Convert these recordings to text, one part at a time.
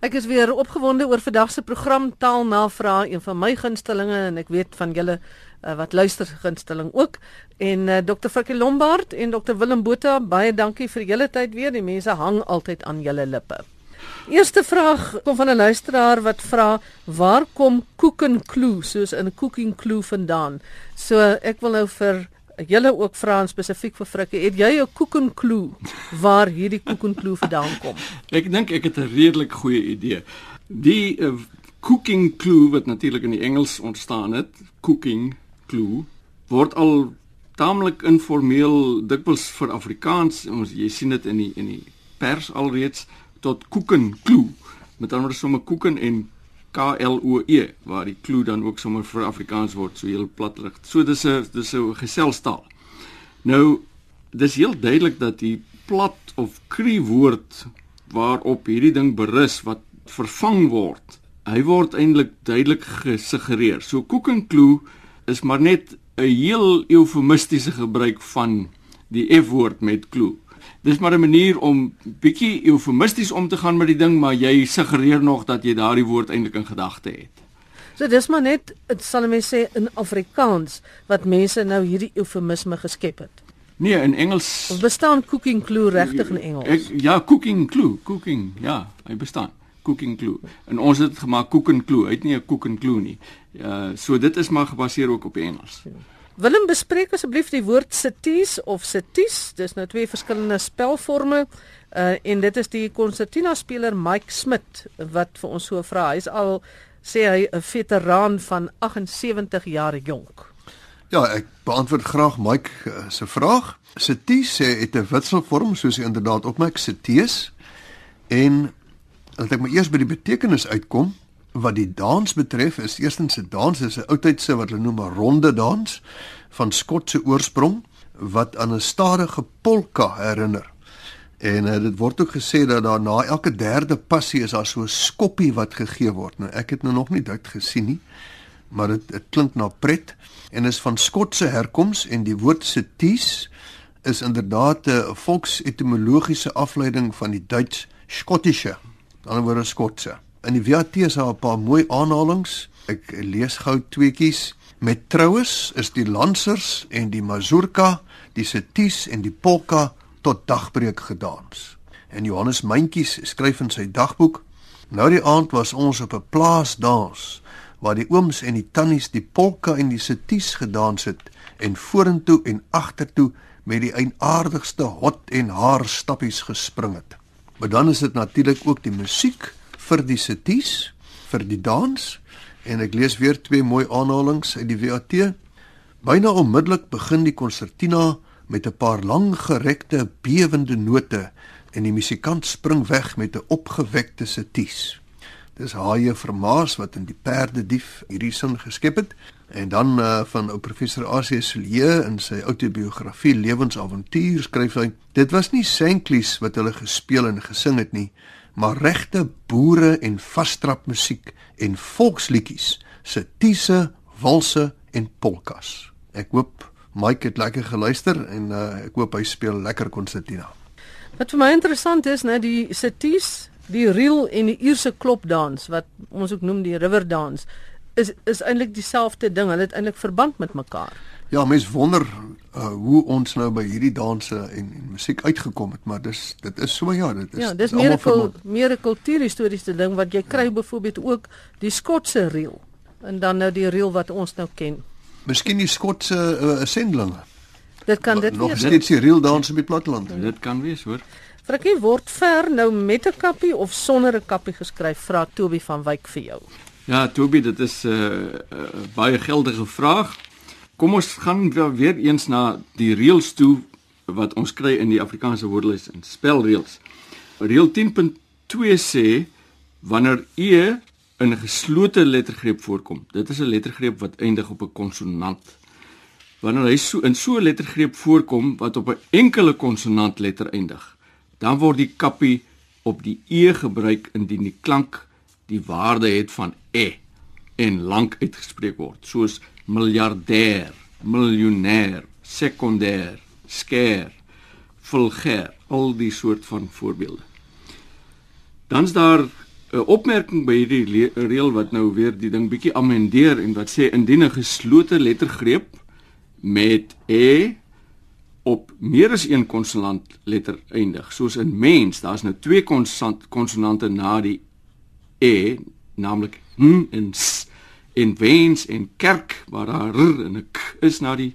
Ek is weer opgewonde oor vandag se program Taalnavraag, een van my gunstelinge en ek weet van julle uh, wat luister gunsteling ook. En uh, Dr. Frikkie Lombard en Dr. Willem Botha, baie dankie vir julle tyd weer. Die mense hang altyd aan julle lippe. Eerste vraag kom van 'n luisteraar wat vra: "Waar kom Cook and Clue soos in Cooking Clue vandaan?" So ek wil nou vir julle ook vra spesifiek vir Frikkie, het jy 'n koekenklou waar hierdie koekenklou vandaan kom? Ek dink ek het 'n redelik goeie idee. Die uh, cooking clue wat natuurlik in die Engels ontstaan het, cooking clue, word al taamlik informeel dikwels vir Afrikaans, ons jy sien dit in die in die pers alreeds tot koekenklou. Met ander woorde sommer koeken en K L O E waar die klou dan ook sommer vir Afrikaans word so heel platrig. So dis 'n dis 'n geselstaal. Nou dis heel duidelik dat die plat of kri woord waarop hierdie ding berus wat vervang word. Hy word eintlik duidelik gesuggereer. So en klou is maar net 'n heel eufemistiese gebruik van die F-woord met klou dis maar 'n manier om bietjie eufemisties om te gaan met die ding, maar jy suggereer nog dat jy daardie woord eintlik in gedagte het. So dis maar net, dit sal mense sê in Afrikaans wat mense nou hierdie eufemisme geskep het. Nee, in Engels. Of bestaan cooking clue regtig in Engels? Ek, ja, cooking clue, cooking, ja, hy bestaan. Cooking clue. En ons het dit gemaak cooking clue. Hy het nie 'n cooking clue nie. Uh so dit is maar gebaseer ook op Engels. Ja. Willem bespreek asseblief die woord sities of sities. Dis nou twee verskillende spelforme. Uh en dit is die konsertina speler Mike Smit wat vir ons so vra. Hy's al sê hy 'n veteraan van 78 jaar jonk. Ja, ek beantwoord graag Mike uh, se vraag. Sities sê dit 'n wisselvorm soos jy inderdaad opmerk sities. En laat ek maar eers by die betekenis uitkom. Wat die dans betref, is eerstens 'n dans is 'n oudtydse wat hulle noem 'n ronde dans van Skotse oorsprong wat aan 'n stadige polka herinner. En uh, dit word ook gesê dat daar na elke derde passie is daar so 'n skoppie wat gegee word. Nou ek het nou nog nie dit gesien nie, maar dit dit klink na pret en is van Skotse herkoms en die woord seties is inderdaad 'n volksetimologiese afleiding van die Duits skottische, aan die woord skotse. In die WAT is daar 'n paar mooi aanhalinge. Ek lees gou tweetjies. Met troues is die lansers en die mazurka, die seties en die polka tot dagbreek gedans. En Johannes Myntjies skryf in sy dagboek: Nou die aand was ons op 'n plaasdans waar die ooms en die tannies die polka en die seties gedans het en vorentoe en agtertoe met die eienaardigste hot en haar stappies gespring het. Maar dan is dit natuurlik ook die musiek vir die seties vir die dans en ek lees weer twee mooi aanhalinge uit die WAT. Byna onmiddellik begin die konsertina met 'n paar lang gerekte bewende note en die musikant spring weg met 'n opgewekte seties. Dis Haie Vermaas wat in die Perdedief hierdie sin geskep het en dan uh, van ou professor AC Silje in sy outobiografie Lewensavontuur skryf hy dit was nie senklies wat hulle gespeel en gesing het nie maar regte boere en vastrap musiek en volksliedjies, setiese, walse en polkas. Ek hoop Mike het lekker geluister en uh, ek hoop hy speel lekker konsertina. Wat vir my interessant is, né, die seties, die reel en die uierse klopdans wat ons ook noem die riverdans, is is eintlik dieselfde ding. Hulle het eintlik verband met mekaar. Ja, mens wonder uh, hoe ons nou by hierdie danse en, en musiek uitgekom het, maar dis dit is so ja, dit is Ja, dis meer 'n meer 'n kultuurhistoriese ding wat jy kry ja. byvoorbeeld ook die Skotse reel en dan nou die reel wat ons nou ken. Miskien die Skotse uh, sendlinge. Dit kan dit wees. Nog steeds die reel dans op die platteland. Ja. Dit kan wees, hoor. Frikkie word ver nou met 'n kappie of sonder 'n kappie geskryf, vra Toby van Wyk vir jou. Ja, Toby, dit is 'n uh, uh, baie geldige vraag. Kom ons gaan weer eens na die reëls toe wat ons kry in die Afrikaanse woordelys en spelreëls. Reël 10.2 sê wanneer e in 'n geslote lettergreep voorkom. Dit is 'n lettergreep wat eindig op 'n konsonant. Wanneer hy so in so 'n lettergreep voorkom wat op 'n enkele konsonant letter eindig, dan word die kappie op die e gebruik indien die klank die waarde het van e en lank uitgespreek word, soos miljardêr, miljonair, sekondêr, skêr, vulgêr, al die soort van voorbeelde. Dan's daar 'n opmerking by hierdie reël wat nou weer die ding bietjie amendeer en wat sê indien 'n geslote lettergreep met e op meer as een konsonant letter eindig. Soos in mens, daar's nou twee konsonant konsonante na die e, naamlik n en s. In wens en kerk waar daar r en 'n k is na die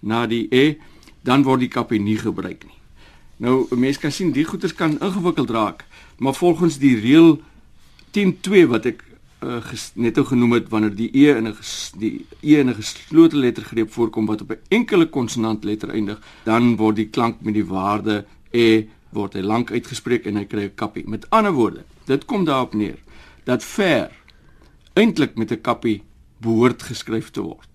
na die e, dan word die kappie nie gebruik nie. Nou 'n mens kan sien die goeters kan ingewikkeld raak, maar volgens die reël 10.2 wat ek uh, net nou genoem het wanneer die e in 'n die e in 'n geslote lettergreep voorkom wat op 'n enkele konsonant letter eindig, dan word die klank met die waarde e word hy lank uitgespreek en hy kry 'n kappie. Met ander woorde, dit kom daarop neer dat ver eintlik met 'n kappie behoort geskryf te word.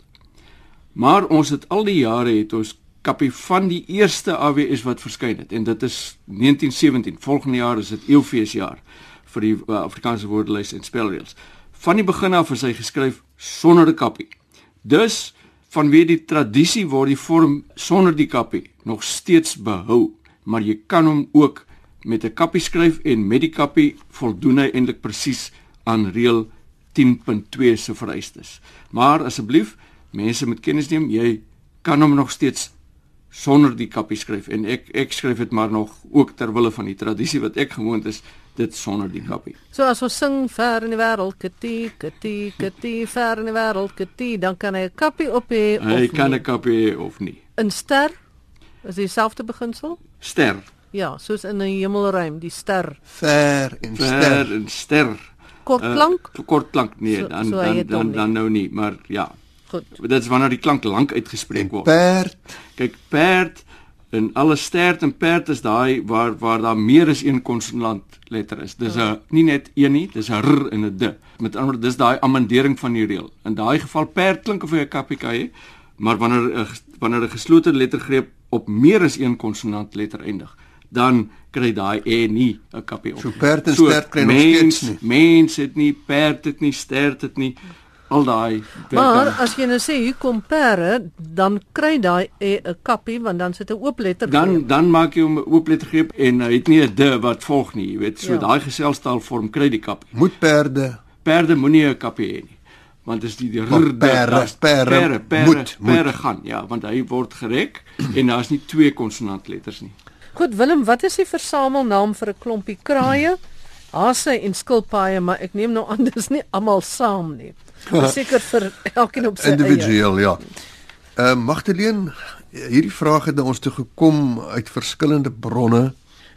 Maar ons het al die jare het ons kappie van die eerste AWS wat verskyn het en dit is 1917. Volgende jaar is dit eeufeesjaar vir die uh, Afrikaanse woordelys en spelreëls van die begin af is hy geskryf sonder 'n kappie. Dus vanweë die tradisie word die vorm sonder die kappie nog steeds behou, maar jy kan hom ook met 'n kappie skryf en met die kappie voldoen hy eintlik presies aan reël 10.2 se vereistes. Maar asseblief, mense moet kennis neem, jy kan hom nog steeds sonder die kappie skryf en ek ek skryf dit maar nog ook ter wille van die tradisie wat ek gewoond is dit sonder die kappie. So as ons sing ver in die wêreld, kitty, kitty, kitty, ver in die wêreld, kitty, dan kan hy 'n kappie op hê of nie. Hy kan 'n kappie hê of nie. 'n Ster is dieselfde beginsel? Ster. Ja, soos in 'n hemelruim, die ster. Ver en ster. Ver en ster. Kort klank? Uh, kort klank nee, so, dan so dan dan, dan nou nie, maar ja. Goed. Dit is wanneer die klank lank uitgespreek word. Perd. Kyk, perd en alle stert en perd is daai waar waar daar meer as een konsonant letter is. Dis 'n ja. nie net een nie, dis 'n r en 'n d. Met ander woorde, dis daai amendering van die reël. In daai geval perd klink of hy 'n het, maar wanneer wanneer 'n geslote lettergreep op meer as een konsonant letter eindig, dan kry daai e nie 'n kapie op. So perd en stert kry nog steeds nie. Mens het nie perd het nie, stert het nie al daai Maar as jy nou sê hier kom pere, dan kry daai 'n kappie want dan sit 'n oop letter. Dan dan maak jy hom 'n oop letter greep en hy het nie 'n d wat volg nie, jy weet. So ja. daai geselstaal vorm kry die kappie. Moet perde. Perde moenie 'n kappie hê nie. Want dis die rde pere, pere, pere, moet pere gaan, ja, want hy word gerek en daar's nie twee konsonantletters nie. Goed Willem, wat is die versamelnaam vir 'n klompie kraaie? Hasse en skilpaaie, maar ek neem nou aan dis nie almal saam nie. Seker vir elkeen op sy individueel, ja. Ehm uh, Magdalene, hierdie vraag het na ons toe gekom uit verskillende bronne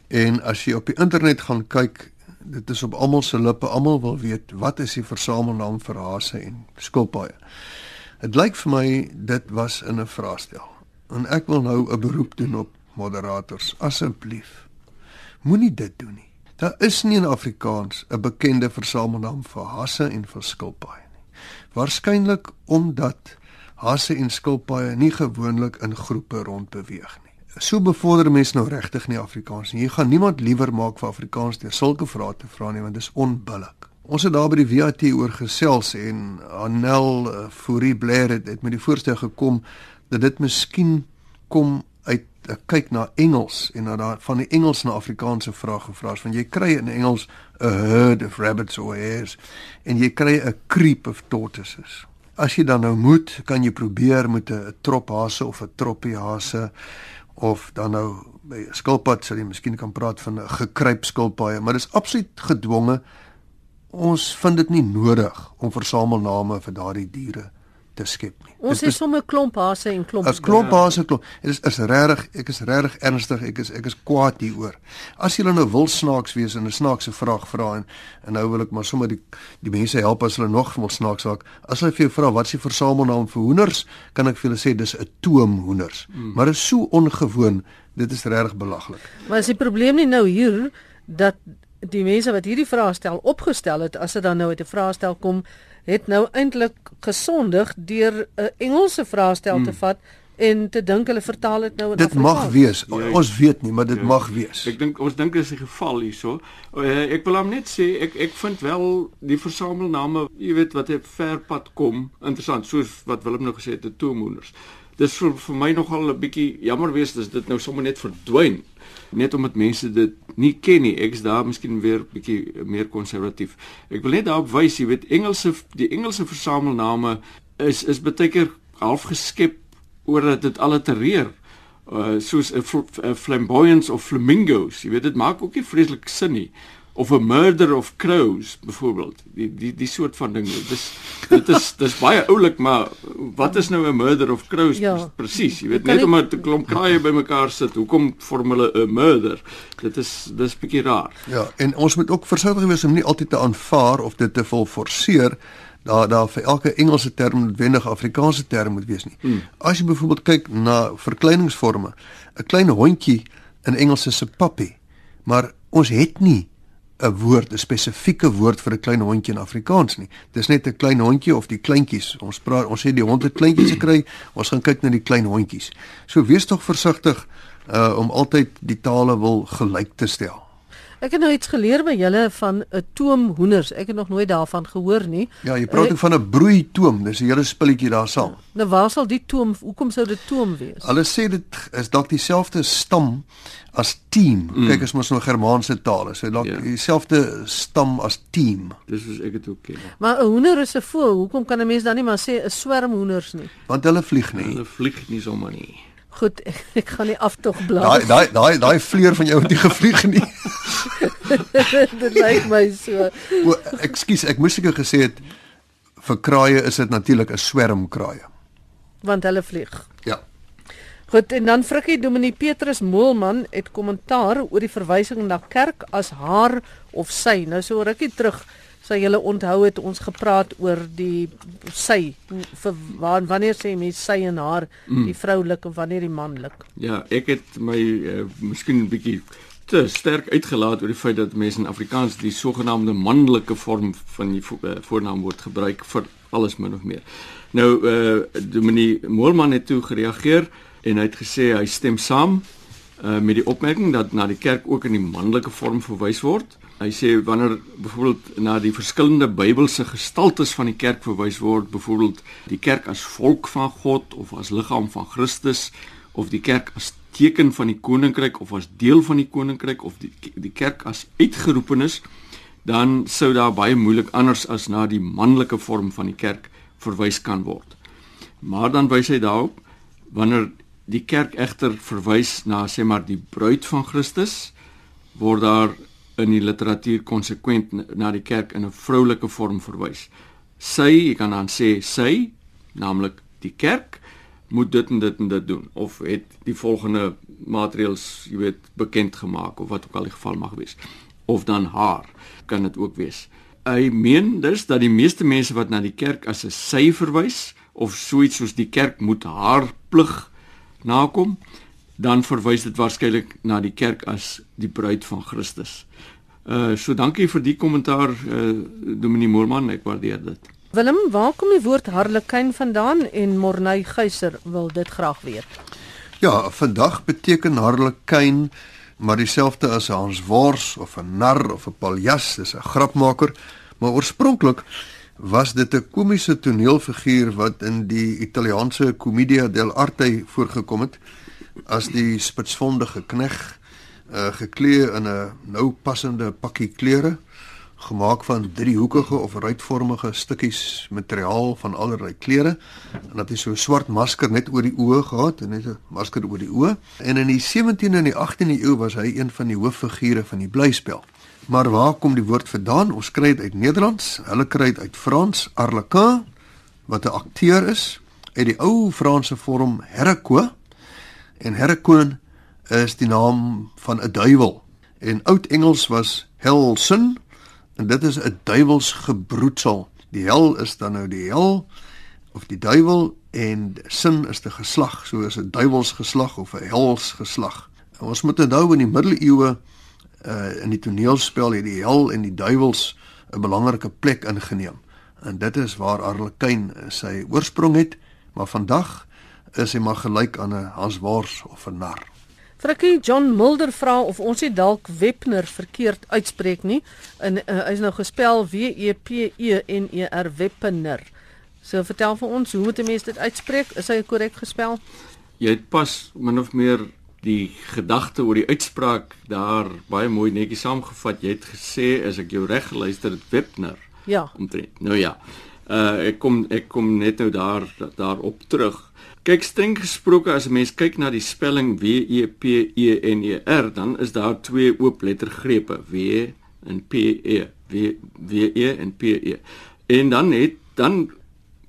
en as jy op die internet gaan kyk, dit is op almal se lippe, almal wil weet wat is die versamelnaam vir hase en skilpaaie. Dit lyk vir my dit was in 'n vraestel. En ek wil nou 'n beroep doen op moderators, asseblief. Moenie dit doen nie. Daar is nie in Afrikaans 'n bekende versamelnaam vir hase en vir skilpaaie. Waarskynlik omdat hasse en skilpaaie nie gewoonlik in groepe rondbeweeg nie. So bevorder mense nou regtig nie Afrikaans nie. Jy gaan niemand liewer maak vir Afrikaans deur sulke vrae te vra nie want dit is onbillik. Ons het daar by die VAT oor gesels en Anel uh, Fourie Blair het, het met die voorstel gekom dat dit miskien kom 'n kyk na Engels en na daar van die Engels na Afrikaanse vrae gevra is want jy kry in Engels a herd of rabbits or hares en jy kry 'n creep of tortoises. As jy dan nou moet, kan jy probeer met 'n trop hase of 'n troppie hase of dan nou by skilpad sal jy miskien kan praat van 'n gekruip skilpaaie, maar dis absoluut gedwonge. Ons vind dit nie nodig om versamelname vir daardie diere te skep nie. Ons het sommer klomp hase en klomp. As klomp hase klomp. Dit is is regtig, ek is regtig ernstig, ek is ek is kwaad hieroor. As jy nou wil snaaks wees en 'n snaakse vraag vra en en nou wil ek maar sommer die die mense help as hulle nog wil snaaks raak. As hulle vir jou vra wat is die versamelnaam vir hoenders, kan ek vir hulle sê dis 'n toom hoenders. Hmm. Maar dit is so ongewoon, dit is regtig belaglik. Maar is die probleem nie nou hier dat die mense wat hierdie vrae stel opgestel het as dit dan nou uit 'n vraestel kom het nou eintlik gesondig deur 'n Engelse vraestel hmm. te vat en te dink hulle vertaal dit nou in Dit mag wees. Ja, ons weet nie, maar dit ja, mag wees. Ek dink ons dink is 'n geval hierso. Uh, ek wil hom net sê ek ek vind wel die versamelname, jy weet wat op ver pad kom, interessant soos wat Willem nou gesê het, die toemoeners. Dis vir vir my nogal 'n bietjie jammer wees dis dit nou sommer net verdwyn net omdat mense dit nie ken nie. Ek's daar miskien weer bietjie meer konservatief. Ek wil net daarop wys, jy weet Engelse die Engelse versamelname is is baie keer half geskep oor dat dit allitereer uh soos 'n fl flamboyance of flamingos. Jy weet dit maak ook nie vreeslik sin nie of 'n murder of crows byvoorbeeld die die die soort van ding. Dis dit is dis baie oulik maar wat is nou 'n murder of crows ja. presies jy weet net omdat 'n klomp kraaie bymekaar sit. Hoekom vorm hulle 'n murder? Dit is dis bietjie raar. Ja en ons moet ook versigtig wees om nie altyd te aanvaar of dit te vol forceer daar daar vir elke Engelse term noodwendig Afrikaanse term moet wees nie. Hmm. as jy byvoorbeeld kyk na verkleiningsforme 'n klein hondjie in Engels is 'n puppy maar ons het nie 'n woord, 'n spesifieke woord vir 'n klein hondjie in Afrikaans nie. Dis net 'n klein hondjie of die kleintjies. Ons praat ons sê die hond het kleintjies gekry. Ons gaan kyk na die klein hondjies. So wees tog versigtig uh om altyd die tale wil gelyk te stel. Ek het nou iets geleer by julle van 'n toom hoenders. Ek het nog nooit daarvan gehoor nie. Ja, jy praat uh, van 'n broei toom. Dis 'n hele spulletjie daar saam. Nou waar sal die toom, hoekom sou dit toom wees? Hulle sê dit is dalk dieselfde stam as team. Mm. Kyk as ons nou Germaanse tale, so dalk. Ja. dieselfde stam as team. Dis soos ek dit ook ken. Maar 'n hoender is 'n voël. Hoekom kan 'n mens dan nie maar sê 'n swerm hoenders nie? Want hulle vlieg nie. Hulle vlieg nie sommer nie. Goed, ek, ek gaan nie aftog blaas. Daai daai daai daai vleur van jou het nie gevlieg nie. dit lyk my so. O, ekskuus, ek moes seker gesê het vir kraaie is dit natuurlik 'n swerm kraaie. Want hulle vlieg. Ja. Goed, en dan Frikkie Dominee Petrus Moelman het kommentaar oor die verwysing na kerk as haar of sy. Nou so rukkie terug sal julle onthou het ons gepraat oor die sy vir wanneer sê mens sy en haar mm. die vroulik of wanneer die manlik? Ja ek het my uh, miskien 'n bietjie te sterk uitgelaat oor die feit dat mense in Afrikaans die sogenaamde manlike vorm van die vo uh, voornaam word gebruik vir alles min of meer. Nou uh, Dominie Moelman het toe gereageer en hy het gesê hy stem saam uh, met die opmerking dat na die kerk ook in die manlike vorm verwys word Hy sê wanneer byvoorbeeld na die verskillende Bybelse gestaltes van die kerk verwys word, byvoorbeeld die kerk as volk van God of as liggaam van Christus of die kerk as teken van die koninkryk of as deel van die koninkryk of die die kerk as uitgeroepenes, dan sou daar baie moeilik anders as na die manlike vorm van die kerk verwys kan word. Maar dan wys hy daarop wanneer die kerk egter verwys na sê maar die bruid van Christus word daar in die literatuur konsekwent na die kerk in 'n vroulike vorm verwys. Sy, jy kan dan sê sy, naamlik die kerk moet dit en dit en dit doen of het die volgende maatreëls, jy weet, bekend gemaak of wat ook al die geval mag wees. Of dan haar kan dit ook wees. Hy meen dus dat die meeste mense wat na die kerk as 'n sy verwys of so iets soos die kerk moet haar plig nakom, dan verwys dit waarskynlik na die kerk as die bruid van Christus. Uh so dankie vir die kommentaar uh Dominee Moorman, ek waardeer dit. Willem, waar kom die woord harlekyn vandaan en Morney Geyser wil dit graag weet. Ja, vandag beteken harlekyn maar dieselfde as 'n Hans Wors of 'n nar of 'n paljas, dis 'n grapmaker, maar oorspronklik was dit 'n komiese toneelfiguur wat in die Italiaanse Commedia dell'arte voorgekom het as die spitsvondige knegg uh, geklee in 'n nou passende pakkie klere gemaak van driehoekige of ruitvormige stukkies materiaal van allerlei kleure en dat hy so 'n swart masker net oor die oë gehad en net 'n masker oor die oë. En in die 17de en die 18de eeu was hy een van die hooffigure van die blyspel. Maar waar kom die woord vandaan? Ons kry dit uit Nederlands hulle kry dit uit Frans arlequin wat 'n akteur is uit die ou Franse vorm herreco en herrecoon is die naam van 'n duiwel. En oud Engels was hellsin en dit is 'n duiwels gebroedsel. Die hel is dan nou die hel of die duiwel en sin is die geslag, so is 'n duiwels geslag of 'n hels geslag. En ons moet onthou in die middeleeue uh in die toneelspel het die hel en die duiwels 'n belangrike plek ingeneem. En dit is waar Arlequin sy oorsprong het, maar vandag is hy maar gelyk aan 'n Hans Wors of 'n nar. Frikkie John Mulder vra of ons dit dalk Webner verkeerd uitspreek nie. En uh, is nou gespel W E P E N E R Webner. So vertel vir ons, hoe moet 'n mens dit uitspreek? Is hy korrek gespel? Jy het pas min of meer die gedagte oor die uitspraak daar baie mooi netjies saamgevat. Jy het gesê as ek jou reg geluister het Webner. Ja. Omtrent. Nou ja. Uh ek kom ek kom net nou daar daarop terug. Kyk streng gesproke as 'n mens kyk na die spelling W E P E N E R, dan is daar twee oop lettergrepe, W en P E. W W E en P E. En dan het dan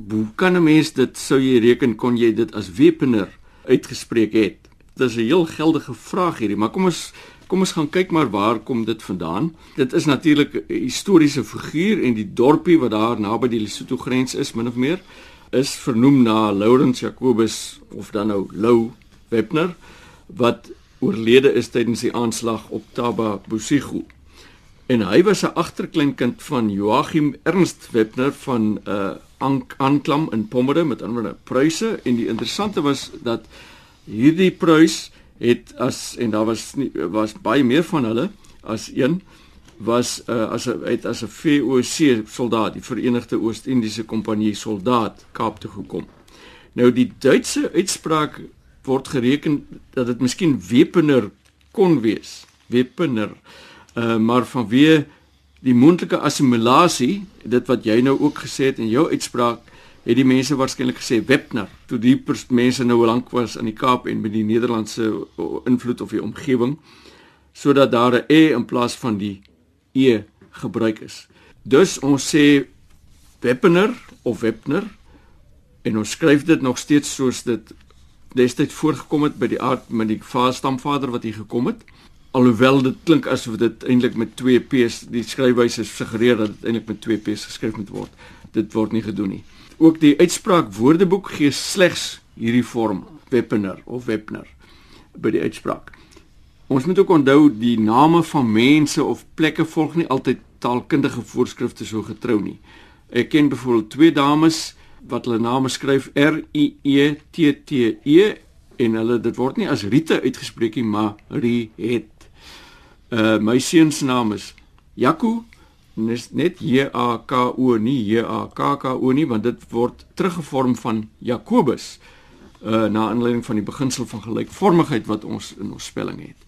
hoe kan 'n mens dit sou jy reken kon jy dit as wepener uitgespreek het? Dit is 'n heel geldige vraag hierdie, maar kom ons kom ons gaan kyk maar waar kom dit vandaan? Dit is natuurlik 'n historiese figuur en die dorpie wat daar naby die Lesotho grens is min of meer is vernoem na Laurens Jacobus of dan nou Lou Webner wat oorlede is tydens die aanslag op Taba Bosigo. En hy was 'n agterkleinkind van Joachim Ernst Webner van 'n uh, aanklam in Pommerde met ander Pruise en die interessante was dat hierdie Pruis het as en daar was nie, was baie meer van hulle as een was uh, as 'n uit as 'n VOC soldaat, die Verenigde Oos-Indiese Kompanjie soldaat Kaap toe gekom. Nou die Duitse uitspraak word gereken dat dit miskien Wepener kon wees. Wepener. Uh maar vanweë die moontlike assimilasie, dit wat jy nou ook gesê het in jou uitspraak, het die mense waarskynlik gesê Webner, toe die mense nou lank was in die Kaap en met die Nederlandse invloed of die omgewing sodat daar 'n e in plaas van die e gebruik is. Dus ons sê Webner of Webner en ons skryf dit nog steeds soos dit destyds voorgekom het by die aard met die stamvader wat hier gekom het. Alhoewel dit klink asof dit eintlik met 2 P's die skryfwyse suggereer dat dit eintlik met 2 P's geskryf moet word. Dit word nie gedoen nie. Ook die uitspraak Woordeboek gee slegs hierdie vorm Webner of Webner by die uitspraak. Ons moet ook onthou die name van mense of plekke volg nie altyd taalkundige voorskrifte so getrou nie. Ek ken byvoorbeeld twee dames wat hulle name skryf R I E T T E en hulle dit word nie as Rite uitgespreek nie, maar Ri het. Uh my seun se naam is Jaco net net J A K O nie J A K K O nie want dit word teruggevorm van Jakobus uh na aanleiding van die beginsel van gelykvormigheid wat ons in ons spelling het.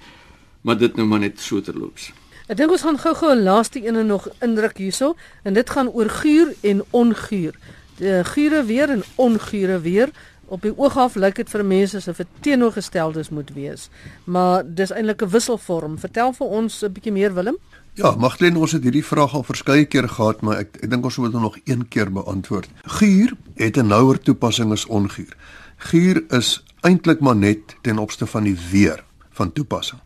Maar dit nou maar net so terloops. Ek dink ons gaan gou-gou 'n laaste ene nog indruk hierso en dit gaan oor guur en onguur. Die gure weer en ongure weer. Op die oog af lyk dit vir mense asof dit teenoorgesteldes moet wees, maar dis eintlik 'n wisselvorm. Vertel vir ons 'n bietjie meer Willem. Ja, Magdalene, ons het hierdie vraag al verskeie keer gehad, maar ek ek dink ons moet hom nog een keer beantwoord. Guur het 'n nouer toepassing as onguur. Guur is eintlik maar net ten opsigte van die weer van toepassing.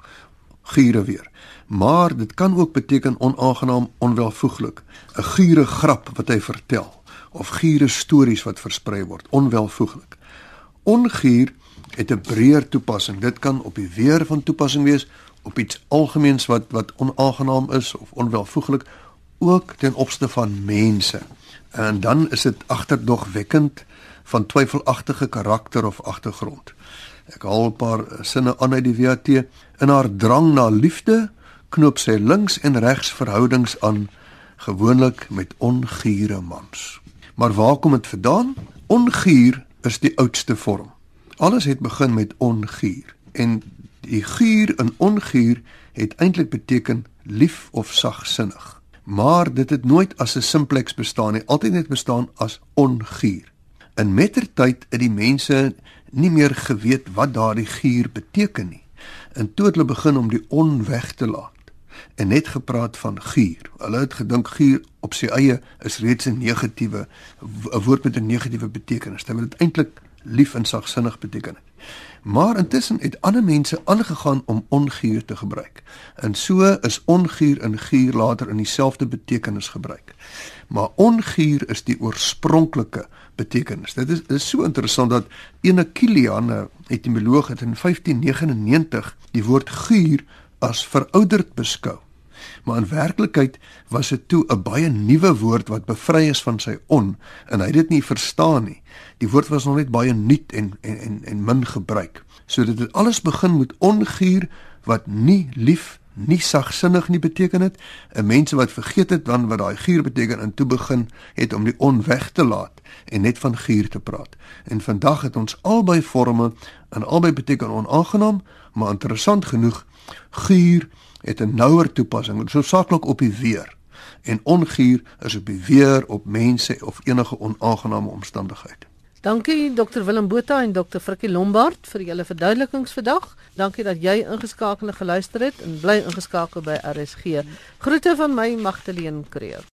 Gure weer. Maar dit kan ook beteken onaangenaam, onwelvoeglik. 'n Gure grap wat hy vertel of gure stories wat versprei word, onwelvoeglik. Onguur het 'n breër toepassing. Dit kan op die weer van toepassing wees, op iets algemeens wat wat onaangenaam is of onwelvoeglik, ook ten opsigte van mense. En dan is dit agterdogwekkend van twyfelagtige karakter of agtergrond. Ek haal 'n paar sinne aan uit die WAT. In haar drang na liefde knoop sy links en regs verhoudings aan, gewoonlik met ongure mans. Maar waar kom dit vandaan? Onguur is die oudste vorm. Alles het begin met onguur en die guur in onguur het eintlik beteken lief of sagsinnig. Maar dit het nooit as 'n simplex bestaan nie, altyd net bestaan as onguur. In mettertyd het die mense nie meer geweet wat daardie gier beteken nie. En toe het hulle begin om die on weg te laat en net gepraat van gier. Hulle het gedink gier op sy eie is reeds 'n negatiewe 'n woord met 'n negatiewe betekenis, terwyl dit eintlik lief en sagsinnig beteken. Maar intussen het ander mense aangegaan om onguur te gebruik. En so is onguur en guur later in dieselfde betekenis gebruik. Maar onguur is die oorspronklike betekenis. Dit is is so interessant dat ene Kilian, 'n etimoloog het in 1599 die woord guur as verouderd beskou. Maar in werklikheid was dit toe 'n baie nuwe woord wat bevry is van sy on en hy het dit nie verstaan nie. Die woord was nog net baie nuut en en en en min gebruik. So dit het alles begin met onguur wat nie lief, nie sagsinnig nie beteken dit 'n mense wat vergeet het dan wat daai gier beteken en toe begin het om die onweg te laat en net van gier te praat. En vandag het ons albei forme en albei beteken onaangenaam, maar interessant genoeg gier het 'n nouer toepassing, dit is hoofsaaklik op die weer. En ongier is op die weer, op mense of enige onaangename omstandigheid. Dankie Dr Willem Botha en Dr Frikkie Lombard vir julle verduidelikings vandag. Dankie dat jy ingeskakel en geluister het en bly ingeskakel by RSG. Groete van my Magdalene Creer.